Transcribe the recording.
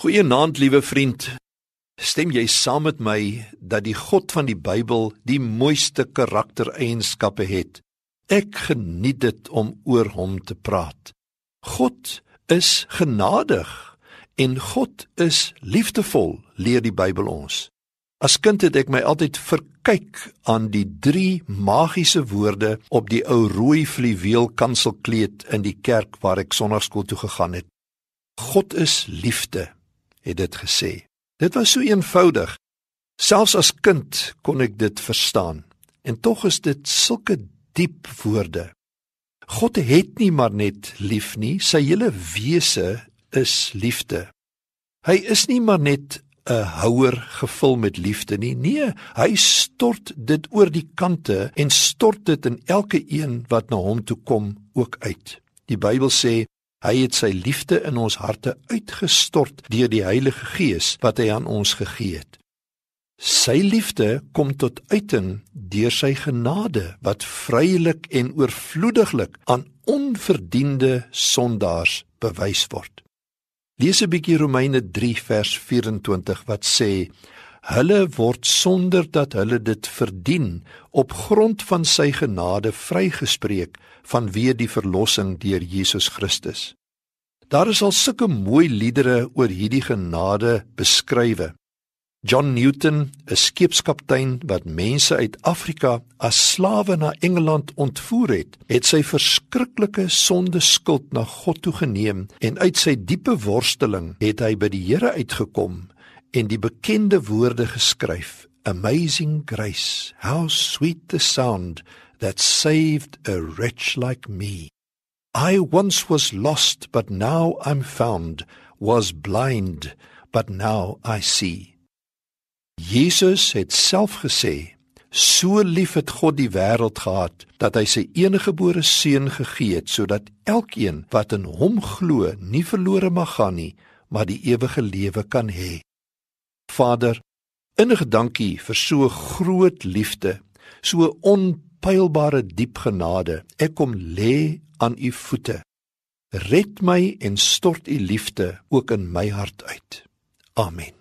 Goeienaand, liewe vriend. Stem jy saam met my dat die God van die Bybel die mooiste karaktereienskappe het? Ek geniet dit om oor hom te praat. God is genadig en God is liefdevol, leer die Bybel ons. As kind het ek my altyd verkyk aan die drie magiese woorde op die ou rooi fluweel kanselkleed in die kerk waar ek sonnaarskool toe gegaan het. God is liefde het dit gesê. Dit was so eenvoudig. Selfs as kind kon ek dit verstaan. En tog is dit sulke diep woorde. God het nie maar net lief nie, sy hele wese is liefde. Hy is nie maar net 'n houer gevul met liefde nie. Nee, hy stort dit oor die kante en stort dit in elke een wat na hom toe kom ook uit. Die Bybel sê Hy het sy liefde in ons harte uitgestort deur die Heilige Gees wat hy aan ons gegee het. Sy liefde kom tot uiting deur sy genade wat vrylik en oorvloediglik aan onverdiende sondaars bewys word. Lees 'n bietjie Romeine 3 vers 24 wat sê: Hulle word sonder dat hulle dit verdien op grond van sy genade vrygespreek vanweë die verlossing deur Jesus Christus. Daar is al sulke mooi liedere oor hierdie genade beskrywe. John Newton, 'n skeepskaptein wat mense uit Afrika as slawe na Engeland ontvoer het, het sy verskriklike sonde skuld na God toe geneem en uit sy diepe worsteling het hy by die Here uitgekom en die bekende woorde geskryf: Amazing grace, how sweet the sound that saved a wretch like me. I once was lost, but now I'm found, was blind, but now I see. Jesus het self gesê, so lief het God die wêreld gehad dat hy sy eniggebore seun gegee het sodat elkeen wat in hom glo nie verlore mag gaan nie, maar die ewige lewe kan hê. Vader, innige dankie vir so groot liefde, so onpylbare diep genade. Ek kom lê aan u voete. Red my en stort u liefde ook in my hart uit. Amen.